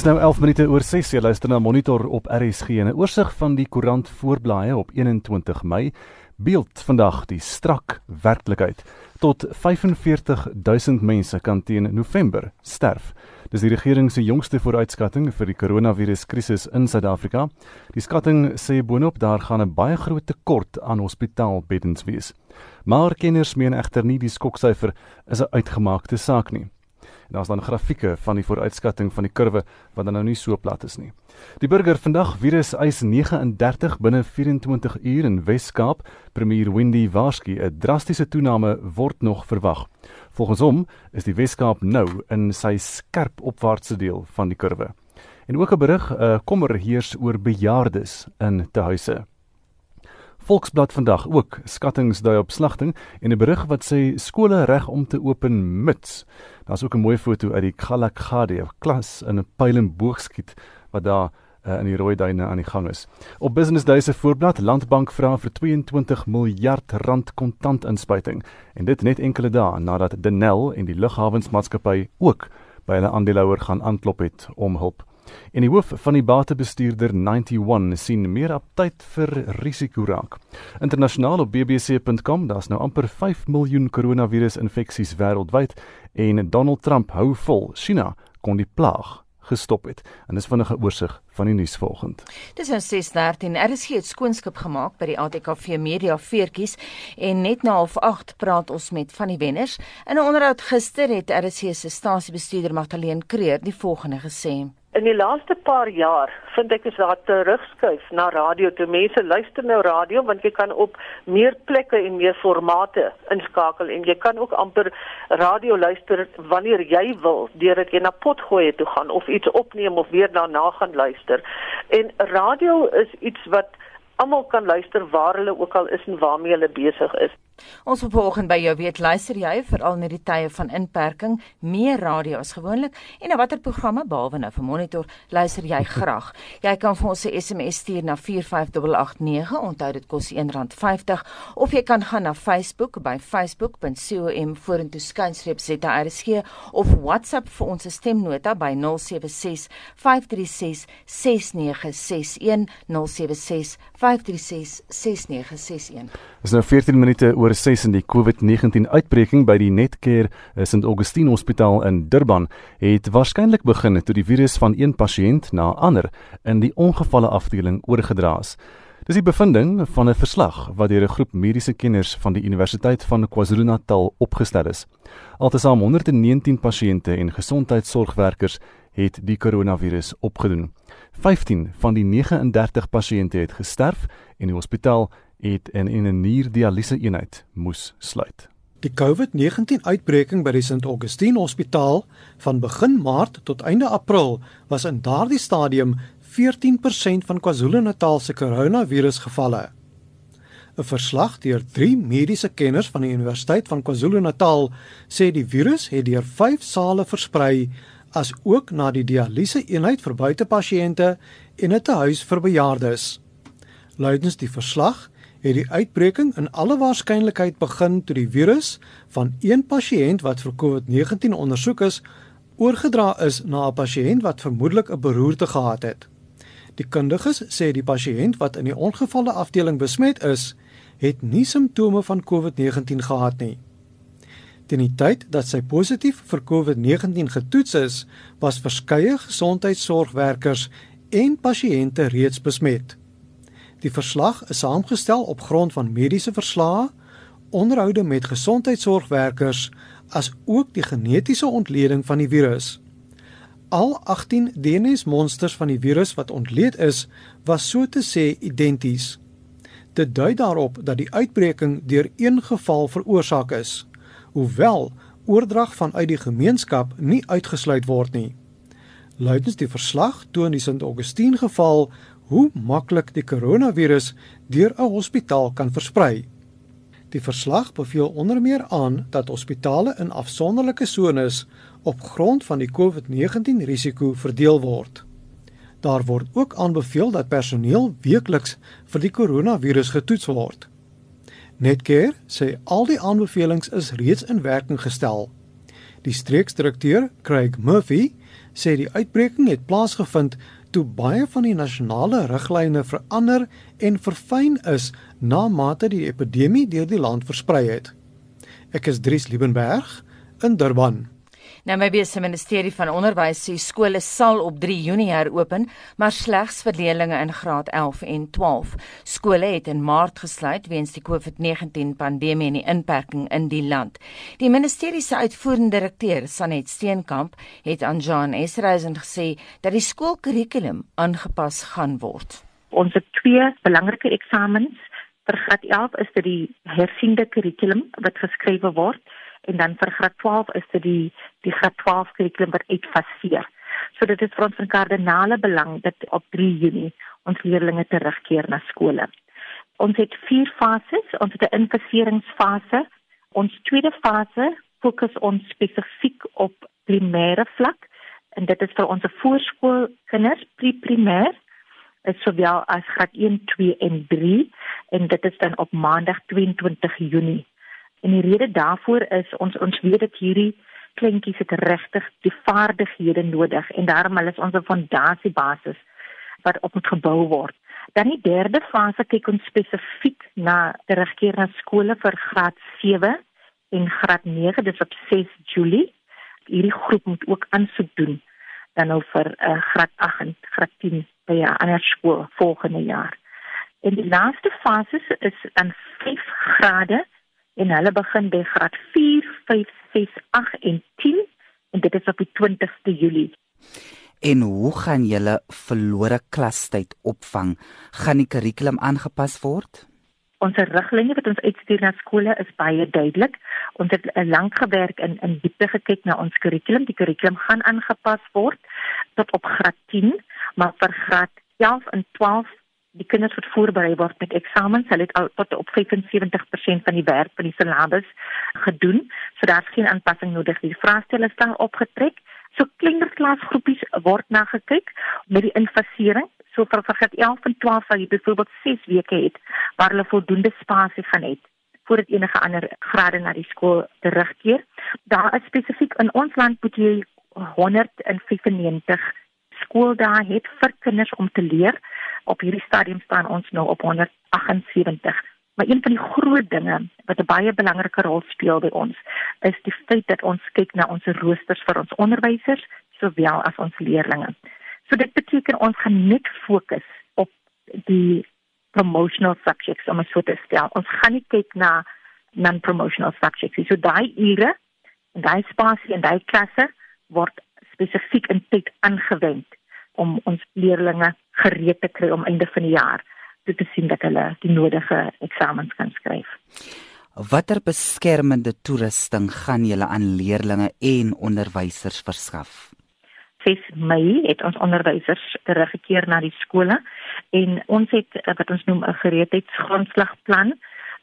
Dis nou 11 minute oor 6 jy luister na Monitor op RSG en 'n oorsig van die koerant voorblaaie op 21 Mei beeld vandag die strak werklikheid tot 45000 mense kan teen November sterf. Dis die regering se jongste vooruitskatting vir die koronaviruskrisis in Suid-Afrika. Die skatting sê boonop daar gaan 'n baie groot tekort aan hospitaalbeddens wees. Maar kenners meen egter nie die skoksyfer is 'n uitgemaakte saak nie. Daar's dan grafieke van die vooruitskatting van die kurwe wat dan nou nie so plat is nie. Die burger vandag virus eis 39 binne 24 uur in Wes-Kaap. Premier Windy Warsky 'n drastiese toename word nog verwag. Volgens hom is die Wes-Kaap nou in sy skerp opwaartse deel van die kurwe. En ook 'n berig, 'n uh, kommer heers oor bejaardes in tehuise. Volksblad vandag ook skattings dui op slagting en 'n berig wat sê skole reg om te open mits. Daar's ook 'n mooi foto uit die Khalakgade klas in 'n pyl en boogskiet wat daar uh, in die rooi duine aan die gang is. Op Business Day se voorblad Landbank vra vir 22 miljard rand kontant inspuiting en dit net enkele dae nadat Denel en die lughawensmaatskappy ook by hulle aandeelhouer gaan aanklop het om hulp. En die hoof van die batebestuurder 91 sien meer aptyd vir risiko raak. Internasionaal op bbc.com, daar's nou amper 5 miljoen koronavirusinfeksies wêreldwyd en Donald Trump hou vol. China kon die plaag gestop het. En dis vinnige oorsig van die nuus volgend. Dis nou 6:13. RSG het skoonskip gemaak by die ATKV Media veertjies en net na 08:30 praat ons met van die wenners. In 'n onderhoud gister het RSG se stasiebestuurder Magdalene Creer die volgende gesê: In die laaste paar jaar vind ek is daar terugskuif na radio. Toe mense luister na radio want jy kan op meer plekke en meer formate inskakel en jy kan ook amper radio luister wanneer jy wil deur dit jy na potgooi toe gaan of iets opneem of weer daarna gaan luister. En radio is iets wat almal kan luister waar hulle ook al is en waarmee hulle besig is. Ons wil vanoggend by jou weet luister jy veral in die tye van inperking meer radio as gewoonlik en na watter programme behalwe nou vir monitor luister jy graag. Jy kan vir ons 'n SMS stuur na 45889 onthou dit kos R1.50 of jy kan gaan na Facebook by facebook.com vorentoe skynstreep ZRSG of WhatsApp vir ons stemnota by 076 536 6961 076 536 6961 Dis nou 14 minute oor 6 in die COVID-19 uitbreking by die Netcare eh, St Augustine Hospitaal in Durban het waarskynlik begin toe die virus van een pasiënt na ander in die ongevalle afdeling oorgedra is. Dis die bevinding van 'n verslag wat deur 'n groep mediese kenners van die Universiteit van KwaZulu-Natal opgestel is. Altesaam 119 pasiënte en gesondheidsorgwerkers het die koronavirus opgedoen. 15 van die 39 pasiënte het gesterf en die hospitaal het in 'n nierdialyse eenheid moes sluit. Die COVID-19 uitbreking by die St. Augustine Hospitaal van begin Maart tot einde April was in daardie stadium 14% van KwaZulu-Natal se koronavirusgevalle. 'n Verslag deur 3 mediese kenners van die Universiteit van KwaZulu-Natal sê die virus het deur 5 sale versprei as ook na die dialyse eenheid vir buitepasiënte en 'n tehuis vir bejaardes. Luidens die verslag het die uitbreking in alle waarskynlikheid begin toe die virus van een pasiënt wat vir COVID-19 ondersoek is, oorgedra is na 'n pasiënt wat vermoedelik 'n beroerte gehad het. Die kundiges sê die pasiënt wat in die ongevalle afdeling besmet is, het nie simptome van COVID-19 gehad nie. Teen die tyd dat sy positief vir COVID-19 getoets is, was verskeie gesondheidsorgwerkers en pasiënte reeds besmet. Die verslag is saamgestel op grond van mediese verslae, onderhoude met gesondheidsorgwerkers, as ook die genetiese ontleding van die virus. Al 18 DNA-monsters van die virus wat ontleed is, was so te sê identies. Dit dui daarop dat die uitbreking deur een geval veroorsaak is, hoewel oordrag vanuit die gemeenskap nie uitgesluit word nie. Luidens die verslag toon die St. Augustine geval hoe maklik die koronavirus deur 'n hospitaal kan versprei. Die verslag beveel onder meer aan dat hospitale in afsonderlike sones op grond van die COVID-19 risiko verdeel word. Daar word ook aanbeveel dat personeel weekliks vir die koronavirus getoets word. Netcare sê al die aanbevelings is reeds in werking gestel. Die streeksdirekteur, Craig Murphy, sê die uitbreking het plaasgevind toe baie van die nasionale riglyne verander en verfyn is na mate die epidemie deur die land versprei het. Ek is Dries Liebenberg in Durban. My bese ministerie van onderwys sê skole sal op 3 Junie heropen, maar slegs vir leerders in graad 11 en 12. Skole het in Maart gesluit weens die COVID-19 pandemie en die inperking in die land. Die ministerie se uitvoerende direkteur, Sanet Steenkamp, het aan Jean Esreisen gesê dat die skoolkurrikulum aangepas gaan word. Ons het twee belangrike eksamens vir graad 11 is dit die hersiende kurrikulum wat geskrywe word en dan vir graad 12 is dit die die graad 12 kurrikulum wat uitfaseer. So dit is vir ons van kardinale belang dat op 3 Junie ons leerders terugkeer na skole. Ons het vier fases, ons het 'n infaseringsfase. Ons tweede fase fokus ons spesifiek op primêre vlak en dit is vir ons voorskoolkinders, pre-primêr, sowel as graad 1, 2 en 3 en dit is dan op maandag 22 Junie. En die rede daarvoor is ons ons weet dat hierdie kleintjies het regtig die vaardighede nodig en daarom is ons 'n fondasiebasis wat op moet gebou word. Dan die derde fase kyk ons spesifiek na terugkeer na skole vir graad 7 en graad 9 dis op 6 Julie. Hierdie groep moet ook aansoek doen dan nou vir uh, graad 8 en graad 10 by 'n ander skool volgende jaar. En die laaste fase is aan 5 grade en hulle begin by graad 4, 5, 6, 8 en 10 en dit is op die 20ste Julie. En hoe gaan julle verlore klastyd opvang? Gaan die kurrikulum aangepas word? Ons riglyne wat ons uitstuur na skole is baie duidelik. Ons het lank gewerk in in diepte gekyk na ons kurrikulum. Die kurrikulum gaan aangepas word tot op graad 10, maar vir graad 11 en 12 die kinders wat voorberei word met eksamens, hulle het al tot op 75% van die werk van die syllabus gedoen, so daar's geen aanpassing nodig. Die vraestelle is dan opgetrek. So kleiner klasgroepies word na gekyk met die infasering. So vir vir 11 en 12 sal jy byvoorbeeld 6 weke het waar hulle voldoende spasie gaan hê voordat enige ander grade na die skool terugkeer. Daar is spesifiek in ons land moet jy 195 skooldae het vir kinders om te leer. Op hierdie stadium staan ons nou op 178. Maar een van die groot dinge wat 'n baie belangrike rol speel by ons, is die feit dat ons kyk na ons roosters vir ons onderwysers sowel as ons leerders. So dit beteken ons gaan net fokus op die promotional subjects om so te stel. Ons gaan nie kyk na non-promotional subjects. So daai ure daai spasie en daai klasse word spesifiek in tyd aangewend om ons leerders gereed te kry om einde van die jaar toe te sien dat hulle die nodige eksamens kan skryf. Watter beskermende toerusting gaan julle aan leerders en onderwysers verskaf? 6 Mei het ons onderwysers teruggekeer na die skole en ons het eh, wat ons noem 'n gereedheidsgrondslagplan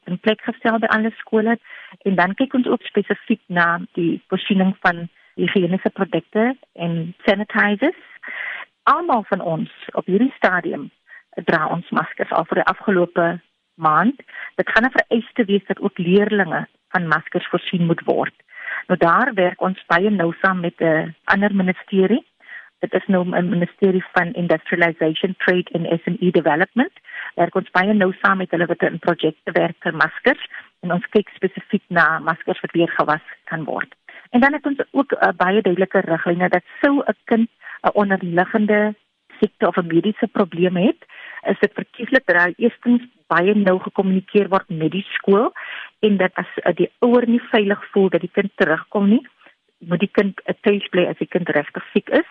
in plek gestel by alle skole en dan kyk ons ook spesifiek na die voorsiening van higiëniese produkte en sanitizers almal van ons op hierdie stadium dra ons maskers al vir die afgelope maand. Dit gaan 'n vereiste wees dat ook leerders van maskers voorsien moet word. Nou daar werk ons baie nou saam met 'n ander ministerie. Dit is nou 'n ministerie van Industrialization, Trade and SME Development. Werk ons baie nou saam met hulle wat 'n projek te werk vir maskers en ons kyk spesifiek na maskers wat weer gewas kan word. En dan het ons ook 'n baie duidelike riglyne dat sou 'n kind 'n onderliggende siekte of 'n mediese probleem het, is dit verkieslik dat hy eerstens baie nou gekommunikeer word met die skool en dat as uh, die ouer nie veilig voel dat die kind terugkom nie, moet die kind 'n tuis bly as die kind regtig siek is.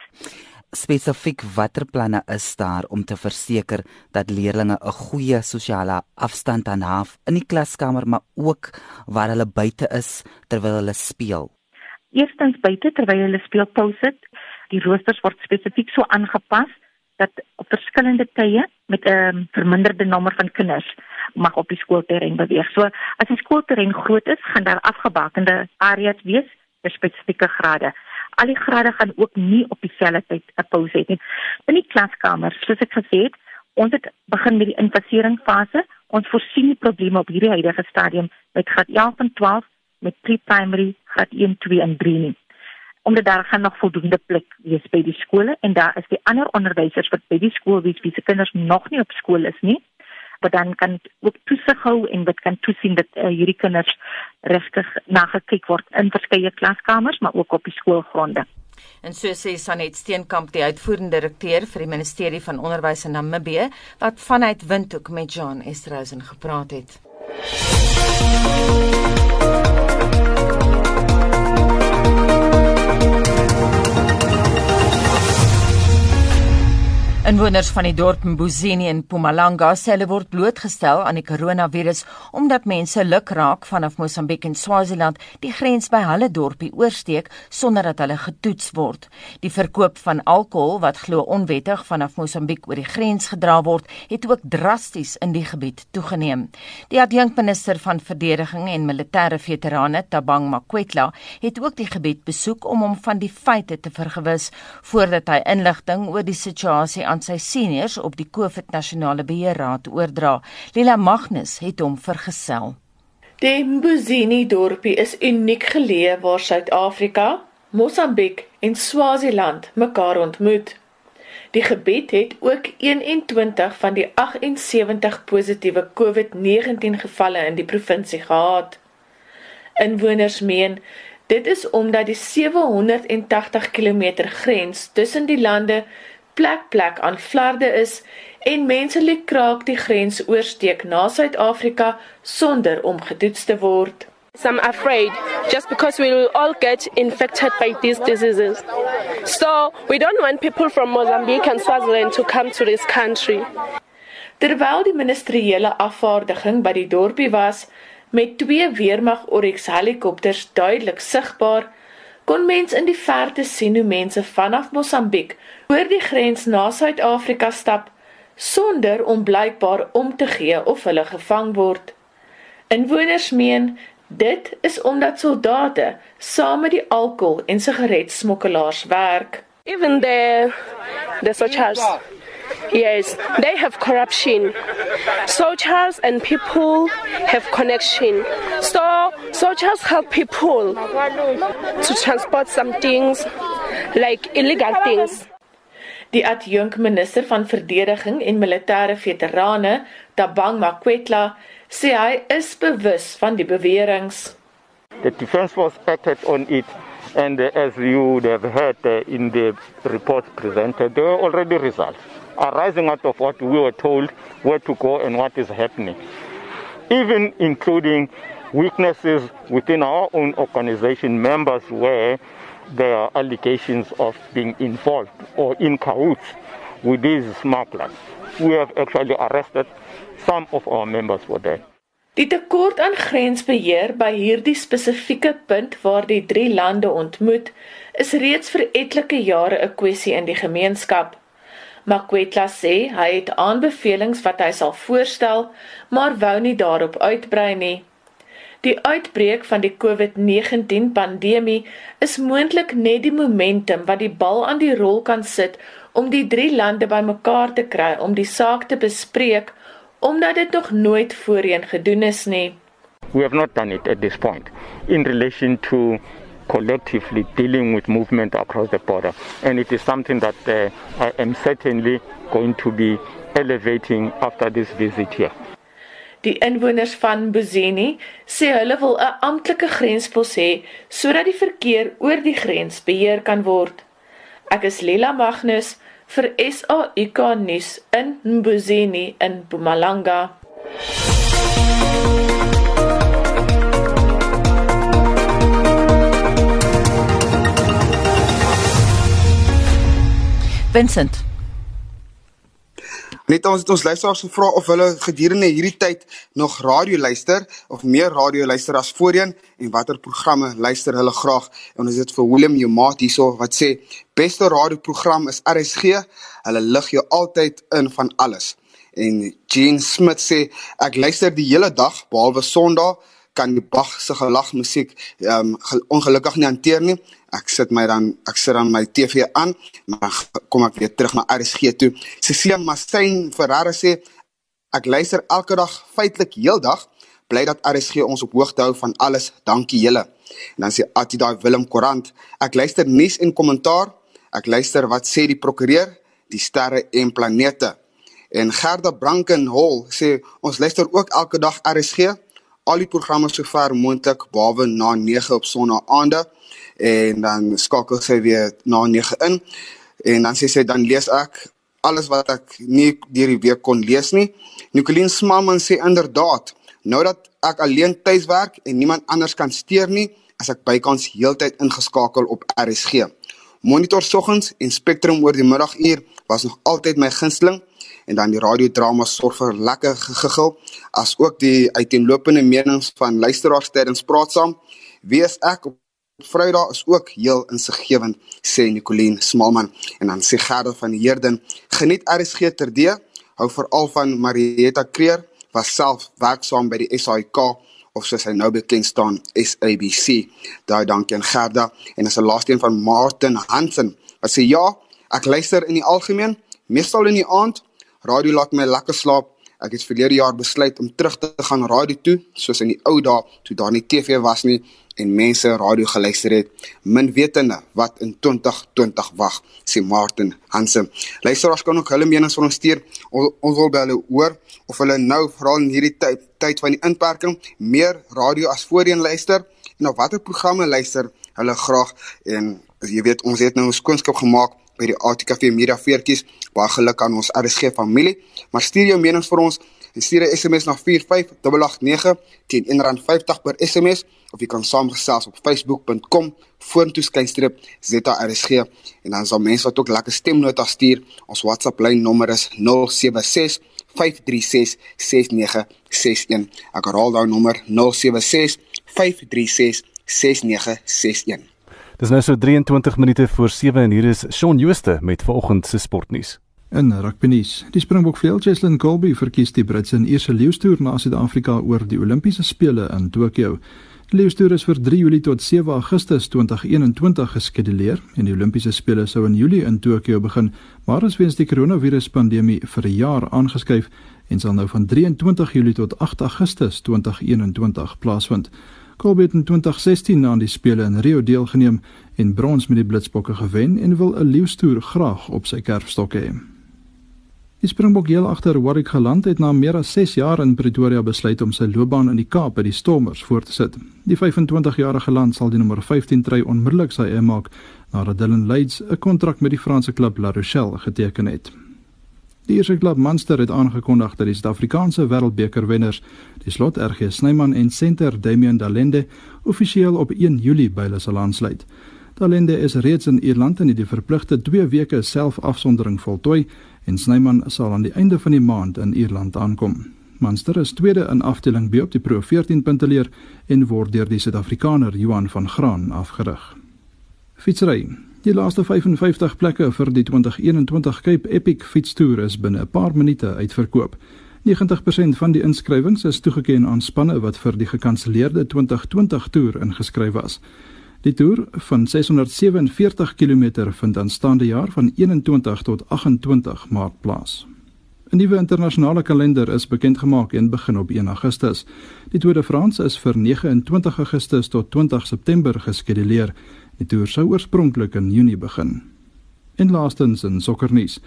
Spesifiek watter planne is daar om te verseker dat leerders 'n goeie sosiale afstand aanhou in die klaskamer maar ook waar hulle buite is terwyl hulle speel? Eerstens buite terwyl hulle speel pouse die roosters word spesifiek so aangepas dat op verskillende tye met 'n um, verminderde nommer van kinders mag op die skoolterrein beweeg. So as die skoolterrein groot is, gaan daar afgebakende areas wees vir spesifieke grade. Al die grade gaan ook nie op dieselfde tyd 'n pouse hê nie. In die klaskamer, soos ek gesê het, ons het begin met die infaseringsfase. Ons voorsien die probleme op hierdie huidige stadium met graad 11 en 12 met pre-primary graad 1, 2 en 3 nie omdat daar gaan nog voldoende plek wees by die skole en daar is die ander onderwysers wat by die skool wie se kinders nog nie op skool is nie wat dan kan ook toesig hou en wat kan toesien dat uh, hierdie kinders regtig nagekyk word in verskeie klaskamers maar ook op die skoolgronde. En so sê Sanet Steenkamp, die uitvoerende direkteur vir die Ministerie van Onderwys in Namibië, wat vanuit Windhoek met John Estrosen gepraat het. Inwoners van die dorp Mbuzini in Mpumalanga sê hulle word blootgestel aan die koronavirus omdat mense luk raak vanaf Mosambiek en Swaziland die grens by hulle dorpie oorsteek sonder dat hulle getoets word. Die verkoop van alkohol wat glo onwettig vanaf Mosambiek oor die grens gedra word, het ook drasties in die gebied toegeneem. Die adjunkminister van verdediging en militêre veterane, Tabang Makwetla, het ook die gebied besoek om hom van die feite te vergewis voordat hy inligting oor die situasie aan sy seniors op die COVID Nasionale Beheerraad oordra. Lila Magnus het hom vergesel. Die Mbuzini dorpie is uniek geleë waar Suid-Afrika, Mosambiek en Swaziland mekaar ontmoet. Die gebied het ook 21 van die 78 positiewe COVID-19 gevalle in die provinsie gehad. Inwoners meen dit is omdat die 780 km grens tussen die lande plek plek aan flarde is en mense lê kraak die grens oorsteek na Suid-Afrika sonder om getoets te word. I'm afraid just because we will all get infected by these diseases. So we don't want people from Mozambique and Swaziland to come to this country. Terwyl die ministeriële afvaardiging by die dorpie was met twee weermag Oryx helikopters duidelik sigbaar, kon mens in die verte sien hoe mense vanaf Mosambiek oor die grens na Suid-Afrika stap sonder om blykbaar om te gee of hulle gevang word. Inwoners meen dit is omdat soldate saam met die alkohol en sigaretsmokkelaars werk. Even the the soldiers Yes, they have corruption. Soldiers and people have connection. So soldiers help people to transport some things like illegal things. Die adjunkminister van verdediging en militêre veterane, Tabang Makwetla, sê hy is bewus van die beweringe. The defense force acted on it and uh, as you have heard uh, in the report presented there are already results arising out of what we were told where to go and what is happening even including weaknesses within our own organization members where there are allegations of being involved or in cahoots with these smugglers. We have actually arrested some of our members for that. Die tekort aan grensbeheer by hierdie spesifieke punt waar die drie lande ontmoet, is reeds vir etlike jare 'n kwessie in die gemeenskap. Makwetla sê hy het aanbevelings wat hy sal voorstel, maar wou nie daarop uitbrei nie. Die uitbreek van die COVID-19 pandemie is moontlik net die momentum wat die bal aan die rol kan sit om die drie lande bymekaar te kry om die saak te bespreek omdat dit nog nooit voorheen gedoen is nie. We have not done it at this point in relation to collectively dealing with movement across the border and it is something that uh, I am certainly going to be elevating after this visit here. Die inwoners van Bozeni sê hulle wil 'n amptelike grenspos hê sodat die verkeer oor die grens beheer kan word. Ek is Lila Magnus vir SAK nuus in Mbuzini in Mpumalanga. Vincent Net ons het ons luisteraars gevra of hulle gedurende hierdie tyd nog radio luister of meer radio luister as voorheen en watter programme luister hulle graag. En ons het vir Willem Jomaat hierso wat sê beste radioprogram is RSG. Hulle lig jou altyd in van alles. En Jean Smith sê ek luister die hele dag behalwe Sondag kan die Bach se gelag musiek um, ongelukkig nie hanteer nie. Ek sit my dan ek sit dan my TV aan maar kom ek weer terug na RSG toe. Cecilia Mastyn Ferreira sê ek luister elke dag feitelik heeldag bly dat RSG ons op hoogte hou van alles. Dankie julle. En dan sê Atida Willem Koerant, ek luister nuus en kommentaar. Ek luister wat sê die prokureur, die sterre en planete. En Gerda Brankenhol sê ons luister ook elke dag RSG, al die programme sover moontlik behalwe na 9 op sonnaande en dan skakel sy weer na 9 in. En dan sê sy dan lees ek alles wat ek nie deur die week kon lees nie. Nicoline Smaman sê inderdaad, nou dat ek alleen tuis werk en niemand anders kan steur nie, as ek bykans heeltyd ingeskakel op RSG. Monitor soggens en Spectrum oor die middaguur was nog altyd my gunsteling. En dan die radiodrama sorg vir lekker gegigel as ook die uiteenlopende menings van luisteraars tydens praat saam. Wie is ek op Vrydag is ook heel insiggewend sê Nicoline Smalman. En dan sê Gerda van Heerden geniet RSG terde hou veral van Marietta Kreer was self werksaam by die SAIK of soos hy nou bekend staan SABC. Daai dankie aan Gerda en as 'n laaste een van Martin Hansen wat sê ja, ek luister in die algemeen meestal in die aand radio laat my lekker slaap. Ek het verlede jaar besluit om terug te gaan radio toe soos in die ou dae toe daar nie TV was nie en mense radio geluister het, min wetende wat in 2020 wag, sê Martin Hansen. Luisteraars kan ook hulle menings van ons stuur. Ons wil by hulle hoor of hulle nou veral in hierdie tyd tyd van die inperking meer radio as voorheen luister en op watter programme luister hulle graag en jy weet ons het nou ons skoonskap gemaak by die ATKV Media Veertjies. Baie geluk aan ons RSG familie. Maar stuur jou menings vir ons en stuur 'n SMS na 45889 teen R1.50 per SMS of jy kan saamgesels op facebook.com vorentoe skynstreep ZRSG en dan sal mense wat ook lekker stemnotas stuur. Ons WhatsApp lyn nommer is 076 536 6961. Ek herhaal daai nommer 076 536 6961. Dis nou so 23 minute voor 7 en hier is Shaun Jooste met vanoggend se sportnuus. In rugbynuus, die Springbok veld Cheslin Colby verkies die Britse eerste leeustoer na Suid-Afrika oor die Olimpiese spele in Tokio. Die leeustoer is vir 3 Julie tot 7 Augustus 2021 geskeduleer en die Olimpiese spele sou in Julie in Tokio begin, maar is weens die koronaviruspandemie vir 'n jaar aangeskuif en sal nou van 23 Julie tot 8 Augustus 2021 plaasvind. Kobe het in 2016 aan die spele in Rio deelgeneem en brons met die Blitsbokke gewen en wil 'n leeustoer graag op sy kerfstok hê. Die Springbok heel agter Warwick geland het na meer as 6 jaar in Pretoria besluit om sy loopbaan in die Kaap by die Stormers voort te sit. Die 25-jarige land sal die nommer 15 try onmiddellik sy eie maak nadat Dylan Leeds 'n kontrak met die Franse klub La Rochelle geteken het. Die eerste klub Munster het aangekondig dat die Suid-Afrikaanse Wêreldbeker wenners, die slot RG Snyman en senter Damian Dalende, offisieel op 1 Julie by hulle sal aansluit. Dalende is reeds in Ierland het die verpligte 2 weke selfafsondering voltooi en Snyman sal aan die einde van die maand in Ierland aankom. Munster is tweede in afdeling B op die Pro 14 punteleer en word deur die Suid-Afrikaner Johan van Graan afgerig. Fietsry Die laaste 55 plekke vir die 2021 Cape Epic fietstoer is binne 'n paar minute uitverkoop. 90% van die inskrywings is toegeken aan spanne wat vir die gekanselleerde 2020 toer ingeskryf was. Die toer van 647 km vind aanstaande jaar van 21 tot 28 Maart plaas. 'n Nuwe internasionale kalender is bekend gemaak en begin op 1 Augustus. Die Tour de France is vir 29 Augustus tot 20 September geskeduleer. Die toer sou oorspronklik in Junie begin. En laastens in sokkernuus.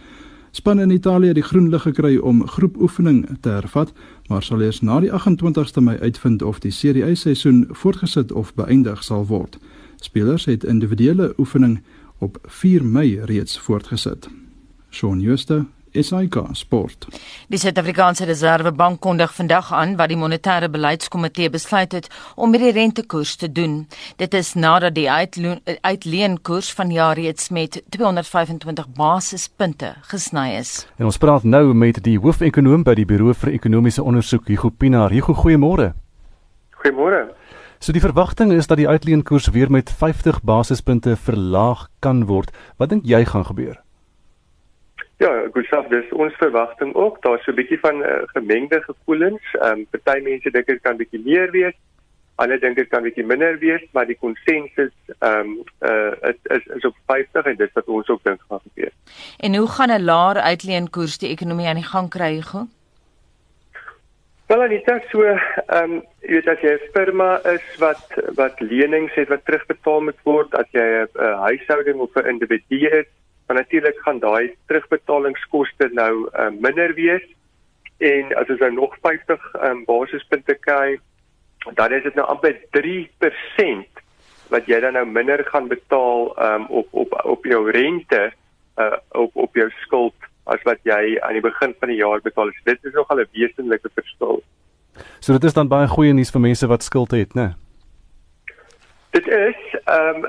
Spanne in Italië het die groen lig gekry om groepoefening te hervat, maar sal eers na die 28ste Mei uitvind of die Serie A seisoen voortgesit of beëindig sal word. Spelers het individuele oefening op 4 Mei reeds voortgesit. Shaun Schuster SAK Sport. Die Suid-Afrikaanse Reservebank kondig vandag aan wat die monetêre beleidskomitee besluit het om met die rentekoers te doen. Dit is nadat die uitleenkoers van jaar reeds met 225 basispunte gesny is. En ons praat nou met die hoofekonoom by die Buro vir Ekonomiese Onderzoek, Hugo Pinaar. Hugo, goeiemôre. Goeiemôre. So die verwagting is dat die uitleenkoers weer met 50 basispunte verlaag kan word. Wat dink jy gaan gebeur? Ja, Gustav, dis ons verwagting ook. Daar's so 'n bietjie van uh, gemengde gevoelens. Ehm um, party mense dink dit kan bietjie meer wees. Ander dink dit kan bietjie minder wees, maar die konsensus ehm um, uh, is, is is op 50 en dit wat ons ook dink gaan gebeur. En hoe gaan 'n laer uitleenkoers die ekonomie aan die gang kry, Hugo? Wel, dit is so ehm um, jy weet as jy 'n firma is wat wat lenings het wat terugbetaal moet word, as jy 'n huishouding of 'n individu is, dan natuurlik gaan daai terugbetalingskoste nou uh, minder wees. En as ons nou nog 50 um, basispunte kry, dan is dit nou amper 3% wat jy dan nou minder gaan betaal um, op op op jou rente uh, op op jou skuld as wat jy aan die begin van die jaar betaal. So dit is nogal 'n wesenlike verskil. So dit is dan baie goeie nuus vir mense wat skuld het, né? Dit is ehm um,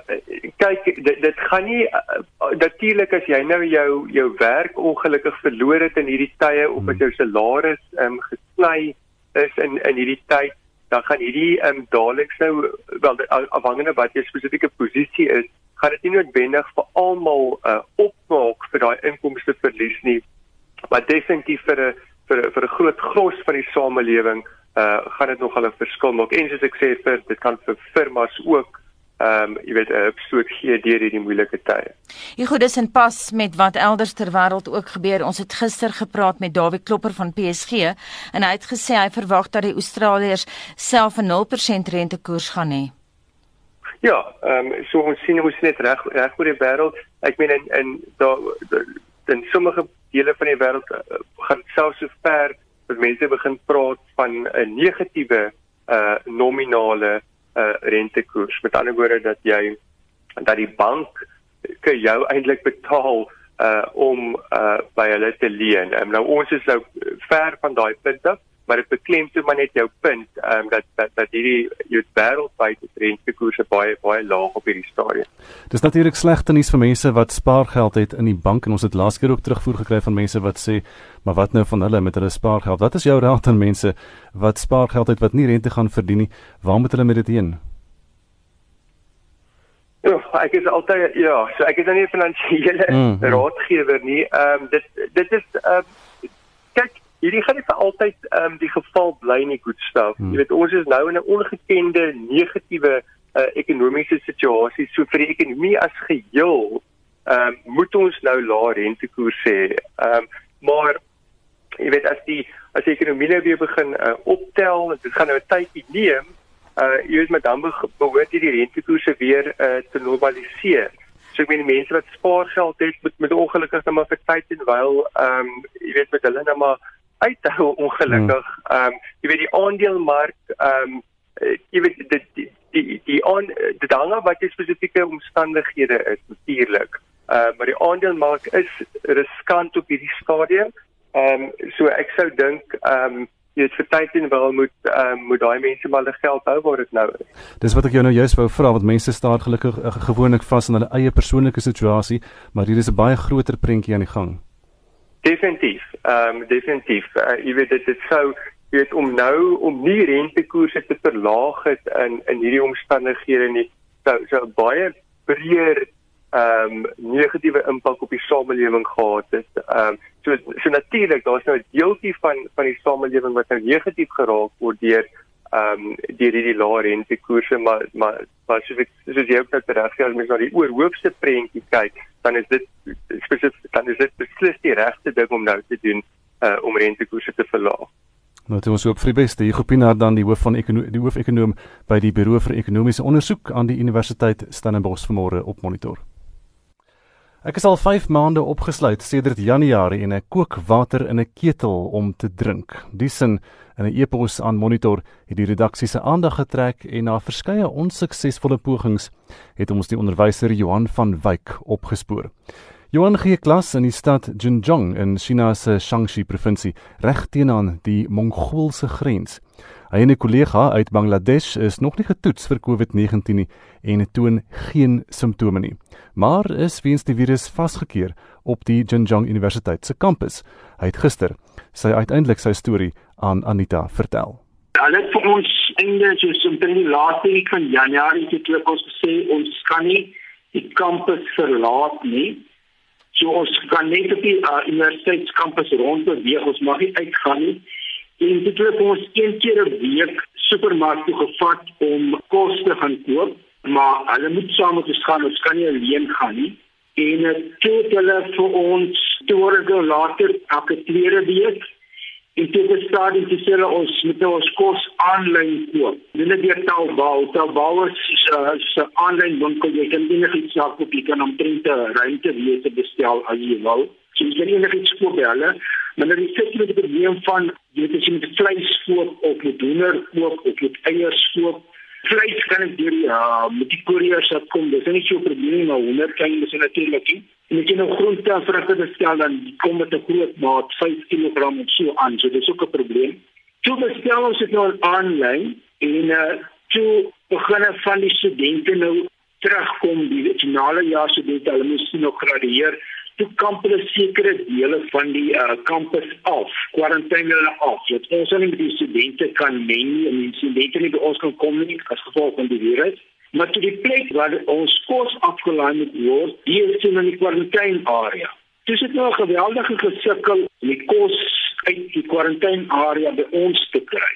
kyk dit dit gaan nie uh, natuurlik as jy nou jou jou werk ongelukkig verloor het in hierdie tye of as hmm. jou salaris ehm um, gesny is in in hierdie tyd dan gaan hierdie ehm um, daliks nou wel afhangende wat jou spesifieke posisie is gaan dit nie noodwendig vir almal uh, opmaak vir daai inkomste verlies nie maar definitief vir 'n vir vir 'n groot gros van die samelewing uh gaan dit nog 'n verskil maak en soos ek sê vir dit kan vir firmas ook ehm um, jy weet 'n stoot gee deur hierdie moeilike tye. Ja goed, dis in pas met wat elders ter wêreld ook gebeur. Ons het gister gepraat met Dawie Klopper van PSG en hy het gesê hy verwag dat die Australiërs self 'n 0% rentekoers gaan hê. Ja, ehm um, so ons sien hoe dit reg reg oor die wêreld. Ek meen in in daar in sommige dele van die wêreld uh, gaan selfs so ver dat mense begin praat van 'n negatiewe uh nominale uh rentekoers. Met ander woorde dat jy dat die bank kan jou eintlik betaal uh om uh by hulle te leen. Um, nou ons is nou ver van daai punt af maar dit beklemtoon maar net jou punt ehm um, dat dat dat hierdie jou wêreldwyd rentekoerse baie baie laag op hierdie stadium. Dis natuurlik slegte nuus vir mense wat spaargeld het in die bank en ons het laas keer ook terugvoer gekry van mense wat sê maar wat nou van hulle met hulle spaargeld? Wat is jou raad aan mense wat spaargeld het wat nie rente gaan verdien nie? Waar moet hulle met dit heen? Ja, ek is altyd ja, so ek is nou nie 'n finansiële mm, mm. raadgewer nie. Ehm um, dit dit is ehm kyk hierdie gaan nie vir altyd ehm um, die geval bly nie goed stel. Hmm. Jy weet ons is nou in 'n ongekende negatiewe uh, ekonomiese situasie. So vir die ekonomie as geheel ehm um, moet ons nou lae rentekoers hê. Ehm um, maar jy weet as die as die ekonomie nou weer begin uh, optel, dit gaan nou 'n tydjie neem. Uh jy weet met dan behoort hierdie rentekoerse weer uh, te normaliseer. So ek meen die mense wat spaargeld het met met ongelukkig net maar vir tyd en wyl ehm um, jy weet met hulle net maar uithou ongelukkig. Hmm. Ehm um, jy weet die aandelemark ehm um, jy weet dit die die die on die dinge wat die spesifieke omstandighede is natuurlik. Ehm uh, maar die aandelemark is riskant op hierdie stadium. Ehm um, so ek sou dink ehm um, jy het vir tyd en wel moet um, moet daai mense maar hulle geld hou waar dit nou is. Dis wat ek jou nou juist wou vra want mense staan gelukkig uh, gewoonlik vas in hulle eie persoonlike situasie, maar hier is 'n baie groter prentjie aan die gang. Definitief. Ehm um, definitief. Uh, jy weet dit is sou jy weet om nou om nie rentekoerse te verlaag het in in hierdie omstandighede nie sou sou baie breër ehm um, negatiewe impak op die samelewing gehad het. Ehm um, so so natuurlik daar's nou 'n deeltjie van van die samelewing wat nou negatief geraak word deur ehm um, deur hierdie lae rentekoerse maar maar maar soos ek soos jy ook net reg sê as mens na die oorhoofse prentjie kyk dan is dit spesifiek dan is dit beslis die regte ding om nou te doen uh, om rentekoerse te verlaag. Nou dit was ook vir die beste. Hugo Pinaar dan die hoof van die hoofekonoom by die Buro vir Ekonomiese Onderzoek aan die Universiteit Stellenbosch vanmôre op monitor. Ek is al 5 maande opgesluit sedert Januarie en ek kook water in 'n ketel om te drink. Diesen in 'n e-pos aan Monitor het die redaksie se aandag getrek en na verskeie onsuksesvolle pogings het ons die onderwyser Johan van Wyk opgespoor. Johan gee klas in die stad Jinjiang in China se Shaanxi provinsie, reg teenoor die Mongoolse grens. Hy en 'n kollega uit Bangladesh is nog nie getoets vir COVID-19 nie en toon geen simptome nie, maar is weens die virus vasgekeer op die Jinjiang Universiteit se kampus. Hy het gister sy uiteindelik sy storie aan Anita vertel. Hulle het vir ons einde soos in die laaste week van Januarie het ons gesê ons kan nie die kampus verlaat nie. So ons kan net op die uh, universiteitskampus rondbeweeg, ons mag nie uitgaan nie en dit het ons een keer 'n week supermark toe gevat om kos te gaan koop, maar hulle moet saam met ons gaan, ons kan nie alleen gaan nie. En dit het hulle vir ons toe later elke tweede week En toe bestaan dit dis hulle ons met ons kos aanlyn koop. Hulle deur Taobao, Taobao is 'n aanlyn winkel jy kan enigiets koop, jy kan omtrent 'n ruimte wees te bestel as jy wil. So jy kan enigiets koop by hulle. Maar dan is dit met die probleem van jy weet as jy met vleis koop of met hoender koop of met eiers koop, vleis kan ek deur ja, met die koerier se kom. Dis nie so 'n probleem maar hoender kan jy natuurlik nie. En as jy nou groente en vrugte bestel dan kom dit 'n groot maat, 5 kg of so aan. So dis ook 'n probleem. Toe bestel ons dit nou aanlyn en uh toe begin van die studente nou terugkom die nasionale jaar studente hulle moes nog gradueer toe kamp hulle sekere dele van die uh, kampus af, kwarantyne hulle af. Dit ons met die studente kan nie en die studente nie by ons kan kom nie as gevolg van die virus. Maar toe die plek waar ons kos afgelaai moet word, die is in die kwarantyne area. Dis nou 'n geweldige gesukkel om die kos uit die kwarantyne area by ons te kry.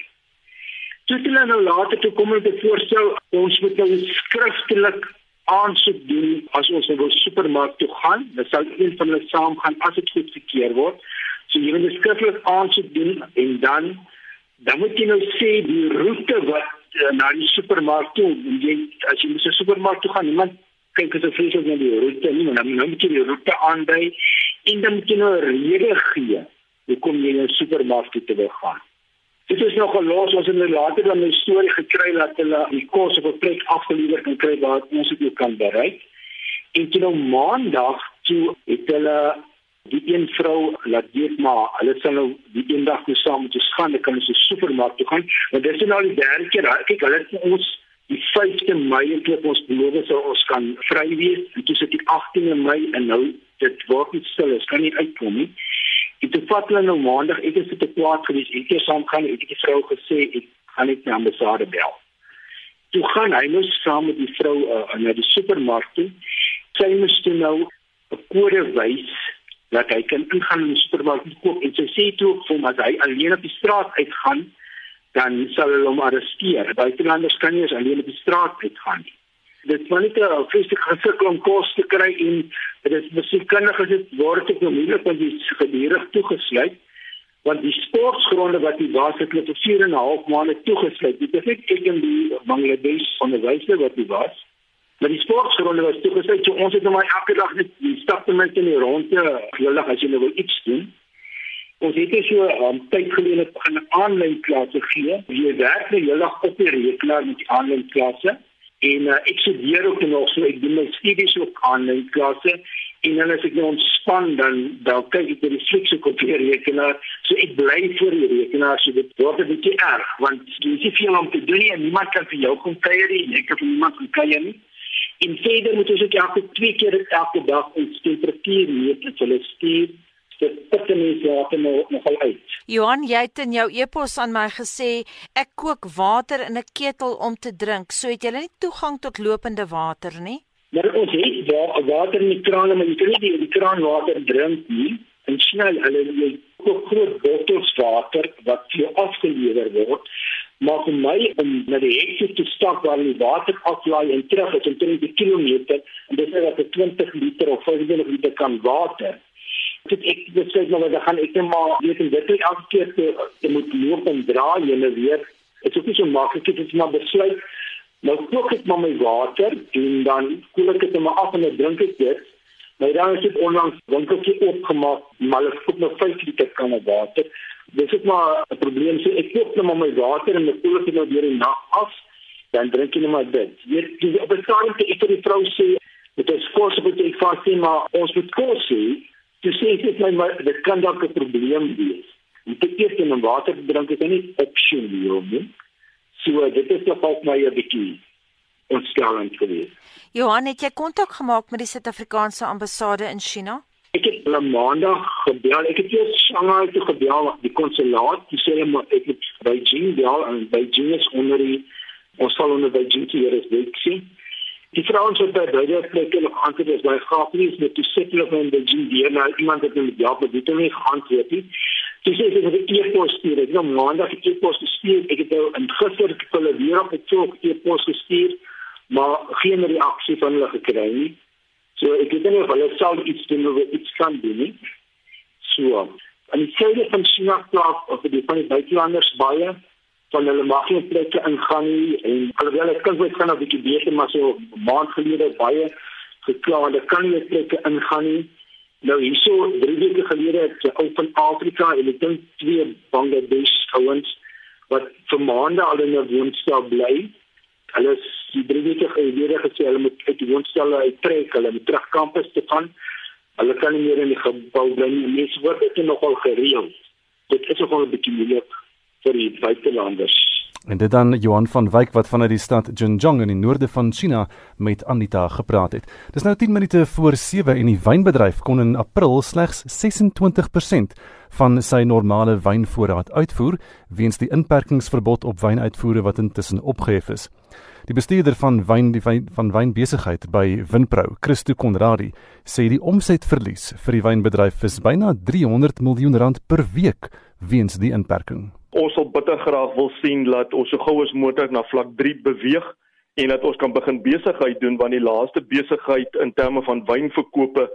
Toe hulle nou later toe kom met 'n voorstel, ons moet nou skriftelik aansoek doen as ons na nou die supermark toe gaan. Dan sal een van hulle saam gaan as dit goed verkeer word. So jy moet skriftelik aansoek doen en dan dan moet jy nou sê die roete wat uh, na die supermark toe, jy as jy na die supermark toe gaan, iemand kyk as 'n vrees op die roete nie, maar dan moet jy die roete aandui en dan moet jy nou 'n rede gee hoekom jy na die supermark toe wil gaan. Dit is nog gelos ons het later dan 'n storie gekry dat hulle die kos op 'n plek afgelewer kan kry waar ons dit kan bereik. En toe nou maandag toe het hulle die een vrou laat weet maar hulle sal nou die een dag moet saam met ons gaan, dan kan ons 'n supermark toe gaan. Want dis nou die derde keer, kyk hulle het ons die 5de Mei het hulle ons beloof sou ons kan vry wees. En toe sit die 18de Mei en nou dit word nie stil, ons kan nie uitkom nie. En toe vat hulle nou maandag, ek het te kwaad gewees. Ek het saam gaan, ek het die vrou gesê ek gaan net na ambassade bel. Toe gaan hy nou saam met die vrou uh, na die supermark toe. Sy moes toe nou 'n kode wys dat hy kan ingaan in die supermark koop en sy sê toe vir hom as hy alleen op die straat uitgaan, dan sal hulle hom arresteer. Buitelanders kan nie alleen op die straat uitgaan nie dit was net 'n fisiese gesukkel om kos te kry en dit is musiekkundig as dit word ek nou want dit is gedurig toegesluit. Want die sportgronde wat die net vir 4 en 'n half maande toegesluit. Dit is net ek in die Bangladesh onderwyser wat die was maar die sportgronde was toegesluit. So ons het nou maar elke dag net die stap te maak in die ronde gelukkig as jy nou wil iets doen. Ons het hier so 'n um, tyd gelede 'n aanlyn klas gee. Jy werk die hele dag op die rekenaar met die aanlyn klasse en uh, ek studeer ook nog so ek doen my studies ook aan in klasse en dan as ek nou ontspan dan dan kyk ek die flikse op die rekenaar. So ek bly voor die rekenaar so dit word 'n bietjie erg want jy sien veel om te doen nie, en niemand kan vir jou kom kuier nie ek kan vir niemand kom kuier nie. En verder moet ons ook elke twee keer elke dag ons temperatuur meet wat hulle stuur dit put mense later nou nogal uit. Johan, jy het in jou e-pos aan my gesê ek kook water in 'n ketel om te drink. So het jy nie toegang tot lopende water nie? Maar ons het wa water in die kraan, maar jy kan nie die, die kraanwater drink nie. En snel hulle jy kook groot bottels water wat vir afgelewer word. Maar vir my om na die hek te stap waar die water aflaai en terug is omtrent 'n kilometer en dis net 'n 20 liter of 25 liter kan water dit ek besluit nou dat gaan ek net maar weet en dit elke keer te, te moet loop en dra jy nou weer. Dit is nie so maklik dit is maar besluit nou kook ek maar my water en dan koel ek dit maar af en dan drink ek dit. Maar dan is dit onlangs winkeltjie oopgemaak maar ek koop nog 5 liter kan water. Dis ook maar 'n probleem. So ek kook net maar my water en ek koel dit nou deur die nag af dan drink ek net maar dit. Jy op 'n stadium ek vir die vrou sê dit is kos wat ek vas sê maar ons moet kos sê Toe sê ek net my dit kan dalk 'n probleem wees. Om te eet en om water te drink is nie opsie nie. So dit is nog op my 'n bietjie ontstellend geweest. Johan, het jy kontak gemaak met die Suid-Afrikaanse ambassade in China? Ek het hulle maandag gebel. Ek het eers Shanghai toe gebel, die konsulaat, dis hulle maar ek het Beijing bel en Beijing is onder die ons sal onder Beijing hier is week sien. Die vrouens wat by beide plekke nog antwoord is by gaaf nie is met die settle of in die GD nou iemand het met ja maar dit het nie geantwoord nie. Dis sê ek het 'n e-pos gestuur. Ek het nou maandag 'n e-pos gestuur. Ek het nou in gister ek hulle weer op 'n e-pos gestuur, maar geen reaksie van hulle gekry nie. So ek weet nie of hulle sal iets doen of iets kan doen nie. So In die suide van China plaas of die van die buitelanders baie van hulle mag nie plekke ingaan nie en alhoewel dit kan wees kan 'n bietjie beter maar so 'n maand gelede baie gekla hulle kan nie plekke ingaan nie. Nou hierso drie weke gelede het ou van Afrika en ek dink twee Bangladesh ouens wat vir maande al in 'n woonstel bly. Hulle is die drie weke gelede gesê hulle moet uit die woonstel uittrek, hulle moet terug kampus toe gaan. Hulle kan nie meer in die gebou bly nie. Mense word dit nogal gereël. Dit is nogal 'n bietjie moeilik vir die buitelanders. En dit dan Johan van Wyk wat vanuit die stad Xinjiang in die noorde van China met Anita gepraat het. Dis nou 10 minute voor 7 en die wynbedryf kon in April slegs 26% van sy normale wynvoorraad uitvoer weens die inperkingsverbod op wynuitvoere wat intussen opgehef is. Die bestuurder van wyn die wyn, van wynbesigheid by Winpro, Christo Konradi, sê die omsetverlies vir die wynbedryf is byna 300 miljoen rand per week weens die inperking ons sal bitter graag wil sien dat ons so gou as moontlik na vlak 3 beweeg en dat ons kan begin besigheid doen want die laaste besigheid in terme van wynverkope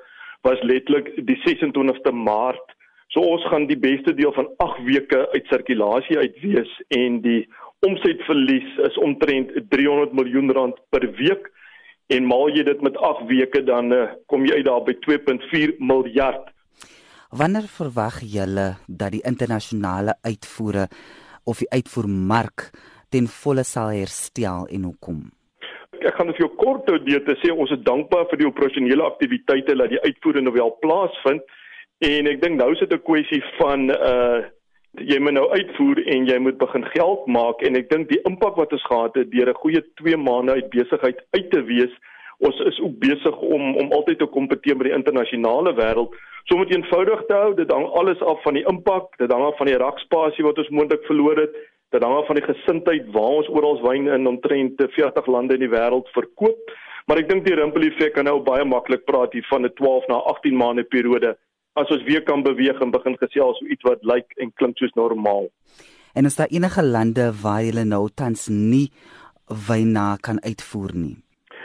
was letterlik die 26ste Maart. So ons gaan die beste deel van 8 weke uit sirkulasie uit wees en die omsetverlies is omtrent 300 miljoen rand per week en maal jy dit met 8 weke dan uh, kom jy uit daar by 2.4 miljard. Wanneer verwag julle dat die internasionale uitvoere of die uitvoermark ten volle sal herstel en hoekom? Ek gaan vir jou kort toe dit te sê ons is dankbaar vir die operasionele aktiwiteite dat die uitvoere nou wel plaasvind. En ek dink nou is dit 'n kwessie van uh jy moet nou uitvoer en jy moet begin geld maak. En ek dink die impak wat ons gehad het deur 'n goeie 2 maande uit besigheid uit te wees ons is ook besig om om altyd te kompeteer met die internasionale wêreld So om dit eenvoudig te hou, dit hang alles af van die impak, dit hang af van die rakspasie wat ons moontlik verloor het, dit hang af van die gesindheid waar ons oral wyn in omtrent 40 lande in die wêreld verkoop. Maar ek dink die rimpel effek kan nou baie maklik praat hier van 'n 12 na 18 maande periode as ons weer kan beweeg en begin gesels so iets wat lyk en klink soos normaal. En is daar enige lande waar jy nou tans nie wyn na kan uitvoer nie?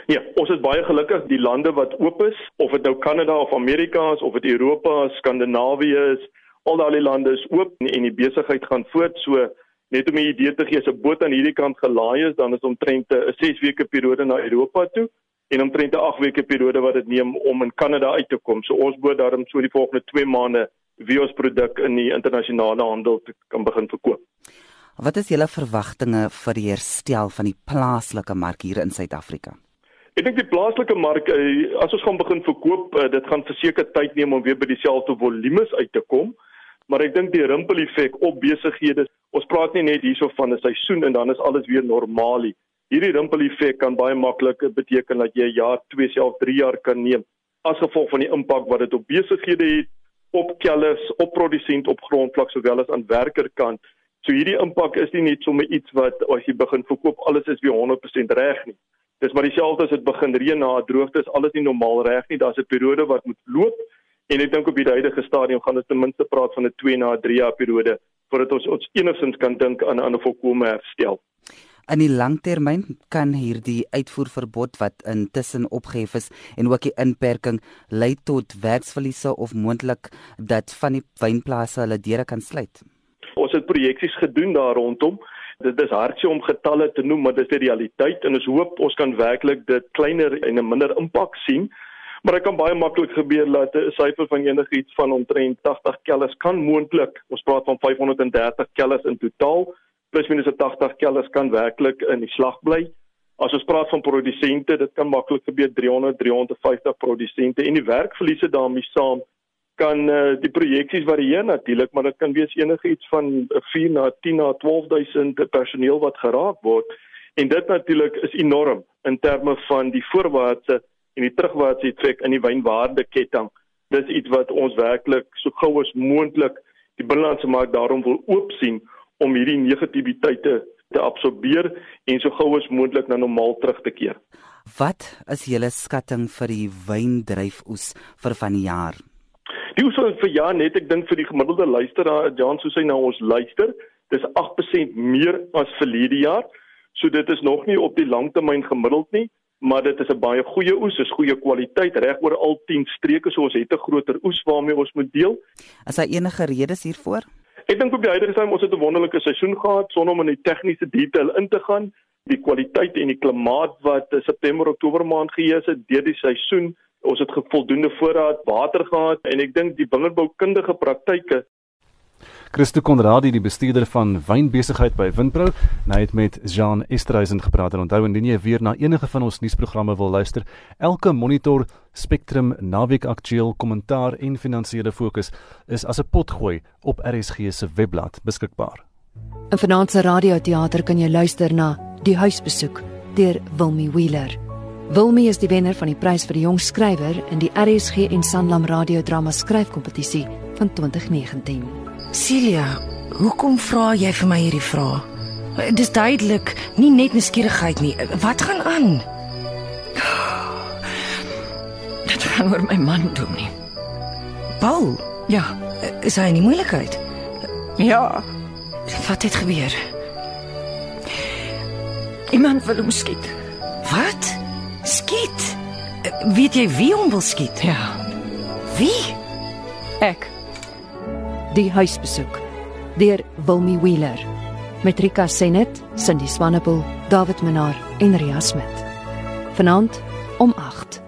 Ja, ons is baie gelukkig die lande wat oop is, of dit nou Kanada of Amerika is of dit Europa, Skandinawië is, al daai lande is oop en die besigheid gaan voort. So net om 'n idee te gee, as 'n boot aan hierdie kant gelaai is, dan is omtrent 'n 6 weke periode na Europa toe en omtrent 'n 8 weke periode wat dit neem om in Kanada uit te kom. So ons boot daarom so die volgende 2 maande wie ons produk in die internasionale handel kan begin verkoop. Wat is julle verwagtinge vir die herstel van die plaaslike mark hier in Suid-Afrika? Ek dink die plaaslike mark eh, as ons gaan begin verkoop, eh, dit gaan verseker tyd neem om weer by dieselfde volumes uit te kom. Maar ek dink die rimpel effek op besighede, ons praat nie net hierso van 'n seisoen en dan is alles weer normaal nie. Hierdie rimpel effek kan baie maklik beteken dat jy 'n jaar, 2, selfs 3 jaar kan neem as gevolg van die impak wat dit op besighede het, op kellers, op produsent op grondvlak sowel as aan werkerkant. So hierdie impak is nie net sommer iets wat as jy begin verkoop alles is weer 100% reg nie. Dis maar dieselfde as dit begin reën na 'n droogte is alles nie normaal reg nie. Daar's 'n periode wat moet loop en ek dink op die huidige stadium gaan dit ten minste praat van 'n 2 na 3 jaar periode voordat ons ons enigstens kan dink aan 'n volkomme herstel. In die langtermyn kan hierdie uitvoerverbod wat intussen opgehef is en ook die inperking lei tot werksverliese of moontlik dat van die wynplase hulle deure kan sluit. Ons het projeksies gedoen daar rondom Dit is hartseer om getalle te noem, maar dit is die realiteit en ons hoop ons kan werklik dit kleiner en 'n minder impak sien. Maar dit kan baie maklik gebeur dat 'n syfer van enigiets van omtrent 80 kelles kan moontlik, ons praat van 530 kelles in totaal, plus minus 80 kelles kan werklik in die slag bly. As ons praat van produsente, dit kan maklik gebeur 300 350 produsente en die werkverliese daarmee saam kan uh, die projeksies varieer natuurlik, maar dit kan wees enigiets van 4 na 10 na 12000 personeel wat geraak word. En dit natuurlik is enorm in terme van die voorwaartse en die terugwaartse effek in die wynwaardeketting. Dis iets wat ons werklik so gou as moontlik die binnelandse mark daarom wil oopsien om hierdie negativiteite te absorbeer en so gou as moontlik na normaal terug te keer. Wat is julle skatting vir die wyndryfoes vir van die oes vir jaar net ek dink vir die gemiddelde luisteraar Jan soos hy nou ons luister, dis 8% meer as verlede jaar. So dit is nog nie op die langtermyn gemiddeld nie. maar dit is 'n baie goeie oes, is goeie kwaliteit reg oor al 10 streke, so ons het 'n groter oes waarmee ons moet deel. Is daar enige redes hiervoor? Ek dink op die huidige stadium ons het 'n wonderlike seisoen gehad sonder om in die tegniese detail in te gaan. Die kwaliteit en die klimaat wat September Oktober maand geheers het deur die seisoen, ons het voldoende voorraad water gehad en ek dink die wingerdboukundige praktyke Christo Konradi, die bestuurder van wynbesigheid by Windbrou, hy het met Jean Esterhuizen gepraat en onthou indien jy weer na enige van ons nuusprogramme wil luister, elke monitor Spectrum naweek aktueel kommentaar en finansiële fokus is as 'n potgooi op RSG se webblad beskikbaar. In vanaand se radioteater kan jy luister na Die huisbesoek deur Wilmy Wheeler. Wilmy is die wenner van die prys vir die jong skrywer in die RSG en Sanlam radiodrama skryfkompetisie van 2019. Celia, hoekom vra jy vir my hierdie vraag? Dis duidelik nie net nuuskierigheid nie. Wat gaan aan? Dit gaan oor my man doen nie. Paul? Ja, is hy in die moeilikheid? Ja. Wat het gebeur? Iemand wil hom skiet. Wat? Skiet? Weet jy wie hom wil skiet? Ja. Wie? Ek Die huisbesoek deur Wilmy Wheeler met Rika Senet, Cindy Swanepoel, David Menaar en Ria Smit. Vanaand om 8.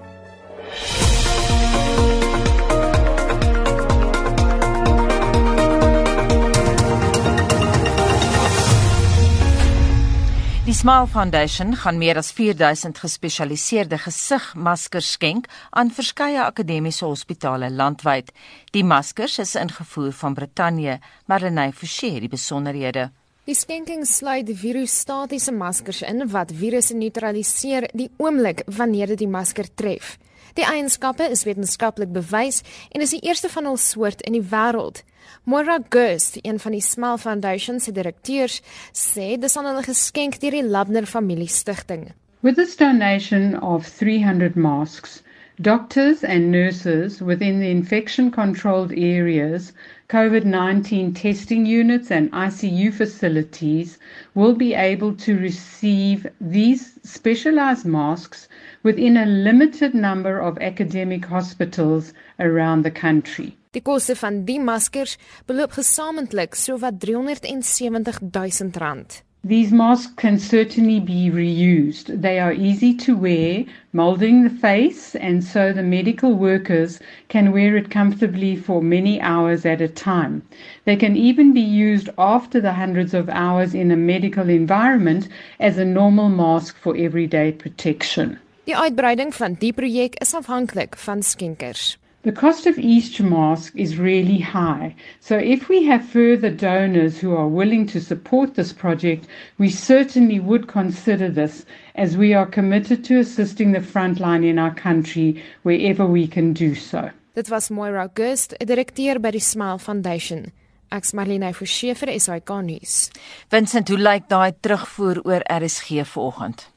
Die Smile Foundation gaan meer as 4000 gespesialiseerde gesigmaskers skenk aan verskeie akademiese hospitale landwyd. Die maskers is ingevoer van Brittanje, Marlenae Forsie die besonderhede. Die skenking sluit virusstatiese maskers in wat virusse neutraliseer die oomblik wanneer dit die masker tref. Die eienskappe is wetenskaplik bewys en is die eerste van hul soort in die wêreld. Moira Gust, een van die Smile Foundation se direkteurs, sê dis aan hulle geskenk deur die Labner Familie Stichting. With this donation of 300 masks, doctors and nurses within the infection controlled areas, COVID-19 testing units and ICU facilities will be able to receive these specialized masks within a limited number of academic hospitals around the country. Die koste van die maskers beloop gesamentlik sowat 370 000 rand. These masks can certainly be reused. They are easy to wear, molding the face, and so the medical workers can wear it comfortably for many hours at a time. They can even be used after the hundreds of hours in a medical environment as a normal mask for everyday protection. Die uitbreiding van die projek is afhanklik van skenkers. The cost of each mask is really high. So if we have further donors who are willing to support this project, we certainly would consider this as we are committed to assisting the frontline in our country wherever we can do so. Dit was Moira August, direkteur by die Smile Foundation. Ek's Marlene Forsie vir SAK nuus. Vincent, hoe lyk daai terugvoer oor RSG vanoggend?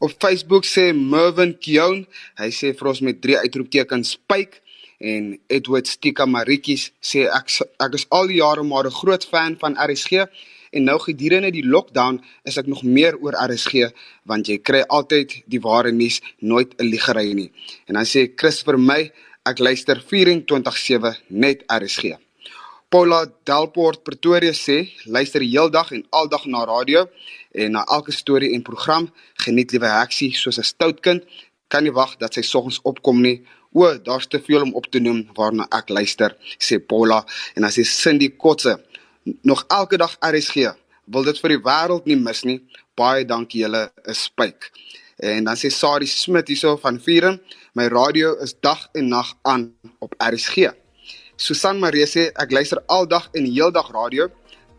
Op Facebook sê Mervin Kion, hy sê vir ons met drie uitroeptekens spyk en Edward Stika Maritjies sê ek ek is al die jare maar 'n groot fan van RSG en nou gedurende die lockdown is ek nog meer oor RSG want jy kry altyd die ware nuus, nooit 'n liegery nie. En dan sê Chris vir my, ek luister 24/7 net RSG. Paula Delport Pretoria sê luister heeldag en aldag na radio en na elke storie en program geniet liewe Heksie soos 'n stout kind kan nie wag dat sy soggens opkom nie. O daar's te veel om op te noem waarna ek luister sê Paula en as sy Cindy Kotse nog elke dag RSG wil dit vir die wêreld nie mis nie. Baie dankie julle is spyk. En dan sê Sari Smit hierso van Vieren my radio is dag en nag aan op RSG Susan Marie sê ek luister aldag en heeldag radio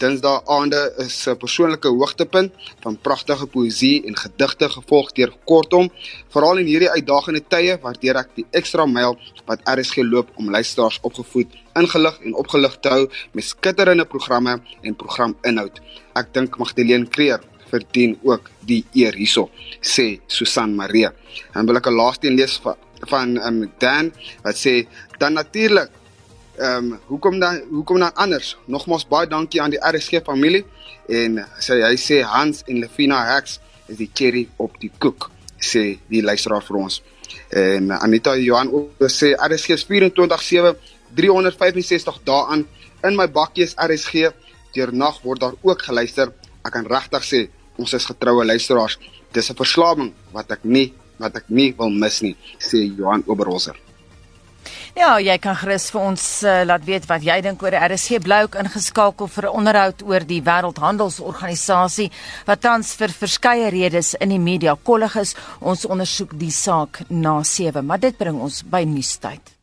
Dinsdae aande is 'n persoonlike hoogtepunt van pragtige poësie en gedigte gevolg deur kortom, veral in hierdie uitdagende tye waardeer ek die ekstra myl wat RSG loop om luisteraars opgevoed, ingelig en opgelig te hou met skitterende programme en programinhoud. Ek dink Magdalene Creer verdien ook die eer hierso, sê Susan Marie. En wil ek 'n laaste een lees van van um, Dan wat sê dan natuurlik ehm um, hoekom dan hoekom dan anders? Nogmaals baie dankie aan die RSG familie en sê hy sê Hans en Lefina Hex is die cherry op die koek. sê die luisteraar vir ons. En Anita Johan sê RSG is 24/7 365 dae aan in my bakkie is RSG. Deur nag word daar ook geluister. Ek kan regtig sê ons is getroue luisteraars. Dis 'n verslawing wat ek nie wat ek nie wil mis nie, sê Johan Oberholzer. Ja, jy kan gerus vir ons uh, laat weet wat jy dink oor RSG bly ook ingeskakel vir 'n onderhoud oor die Wêreldhandelsorganisasie wat tans vir verskeie redes in die media kollig is. Ons ondersoek die saak na 7, maar dit bring ons by nuustyd.